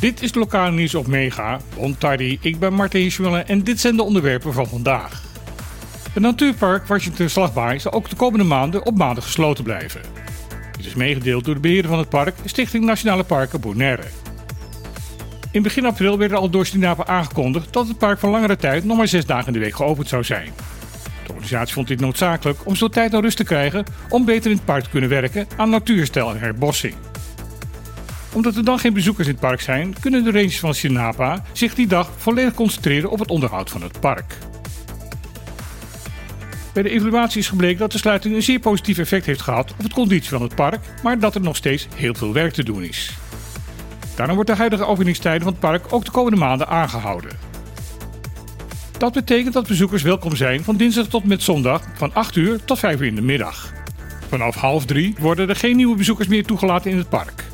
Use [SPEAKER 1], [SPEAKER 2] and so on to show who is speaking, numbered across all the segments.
[SPEAKER 1] Dit is lokale nieuws op Mega. Ontardy, ik ben Martin Hirschmuller en dit zijn de onderwerpen van vandaag. Het natuurpark Washington Slagbaai zal ook de komende maanden op maanden gesloten blijven. Dit is meegedeeld door de beheerder van het park, Stichting Nationale Parken Bonaire. In begin april werd er al door Stinapa aangekondigd dat het park voor langere tijd nog maar zes dagen in de week geopend zou zijn. Organisatie vond dit noodzakelijk om zo tijd en rust te krijgen om beter in het park te kunnen werken aan natuurstel en herbossing. Omdat er dan geen bezoekers in het park zijn, kunnen de rangers van Sinapa zich die dag volledig concentreren op het onderhoud van het park. Bij de evaluatie is gebleken dat de sluiting een zeer positief effect heeft gehad op het conditie van het park, maar dat er nog steeds heel veel werk te doen is. Daarom wordt de huidige openingstijden van het park ook de komende maanden aangehouden. Dat betekent dat bezoekers welkom zijn van dinsdag tot met zondag van 8 uur tot 5 uur in de middag. Vanaf half drie worden er geen nieuwe bezoekers meer toegelaten in het park.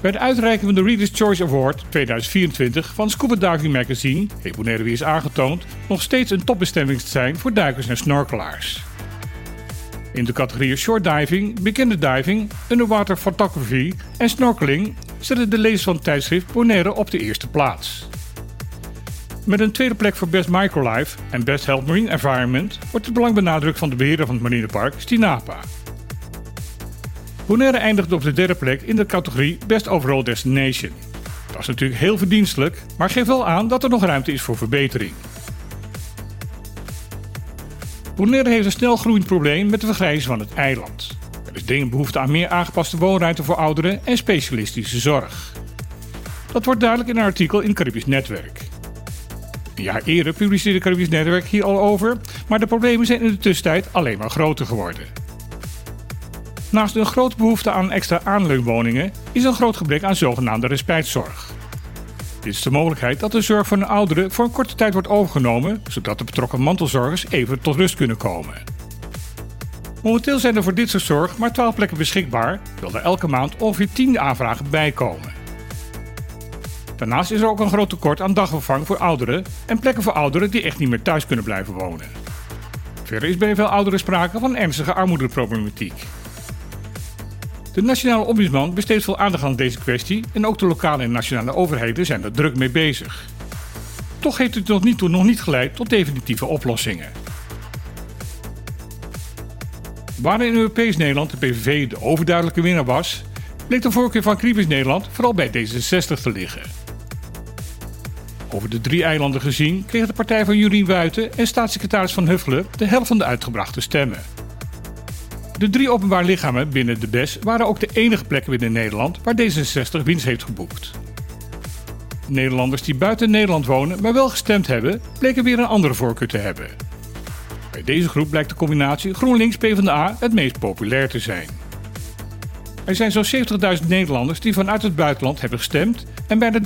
[SPEAKER 1] Bij de uitreiking van de Reader's Choice Award 2024 van Scuba Diving Magazine heeft Bonaire weer aangetoond nog steeds een topbestemming te zijn voor duikers en snorkelaars. In de categorieën short diving, bekende diving, underwater photography en snorkeling zetten de lezers van het tijdschrift Bonaire op de eerste plaats. Met een tweede plek voor Best Microlife en Best Health Marine Environment wordt het belang benadrukt van de beheerder van het marinepark, Stinapa. Bonaire eindigde op de derde plek in de categorie Best Overall Destination. Dat is natuurlijk heel verdienstelijk, maar geeft wel aan dat er nog ruimte is voor verbetering. Bonaire heeft een snel groeiend probleem met de vergrijzing van het eiland. Er is dringend behoefte aan meer aangepaste woonruimte voor ouderen en specialistische zorg. Dat wordt duidelijk in een artikel in Caribisch Netwerk. Een jaar eerder publiceerde Caribisch Netwerk hier al over, maar de problemen zijn in de tussentijd alleen maar groter geworden. Naast een grote behoefte aan extra aanleunwoningen is een groot gebrek aan zogenaamde respijtzorg. Dit is de mogelijkheid dat de zorg voor een oudere voor een korte tijd wordt overgenomen, zodat de betrokken mantelzorgers even tot rust kunnen komen. Momenteel zijn er voor dit soort zorg maar 12 plekken beschikbaar, terwijl er elke maand ongeveer 10 aanvragen bijkomen. Daarnaast is er ook een groot tekort aan dagopvang voor ouderen en plekken voor ouderen die echt niet meer thuis kunnen blijven wonen. Verder is bij veel ouderen sprake van ernstige armoedeproblematiek. De Nationale Ombudsman besteedt veel aandacht aan deze kwestie en ook de lokale en nationale overheden zijn er druk mee bezig. Toch heeft het tot nu toe nog niet geleid tot definitieve oplossingen. Waar in Europees Nederland de PVV de overduidelijke winnaar was, bleek de voorkeur van Kriebis Nederland vooral bij D66 te liggen. Over de drie eilanden gezien kreeg de partij van Jurien Wuiten en staatssecretaris Van Huffelen de helft van de uitgebrachte stemmen. De drie openbaar lichamen binnen de BES waren ook de enige plekken binnen Nederland waar D66 winst heeft geboekt. Nederlanders die buiten Nederland wonen, maar wel gestemd hebben, bleken weer een andere voorkeur te hebben. Bij deze groep blijkt de combinatie GroenLinks-PVDA het meest populair te zijn. Er zijn zo'n 70.000 Nederlanders die vanuit het buitenland hebben gestemd en bijna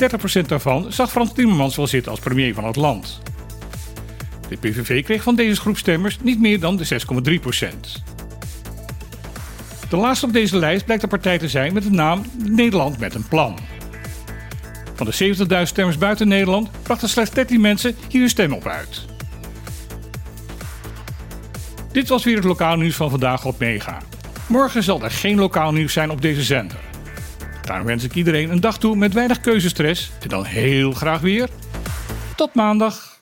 [SPEAKER 1] 30% daarvan zag Frans Timmermans wel zitten als premier van het land. De PVV kreeg van deze groep stemmers niet meer dan de 6,3%. De laatste op deze lijst blijkt een partij te zijn met de naam Nederland met een plan. Van de 70.000 stemmers buiten Nederland brachten slechts 13 mensen hier hun stem op uit. Dit was weer het lokaal nieuws van vandaag op Mega. Morgen zal er geen lokaal nieuws zijn op deze zender. Daarom wens ik iedereen een dag toe met weinig keuzestress en dan heel graag weer. Tot maandag.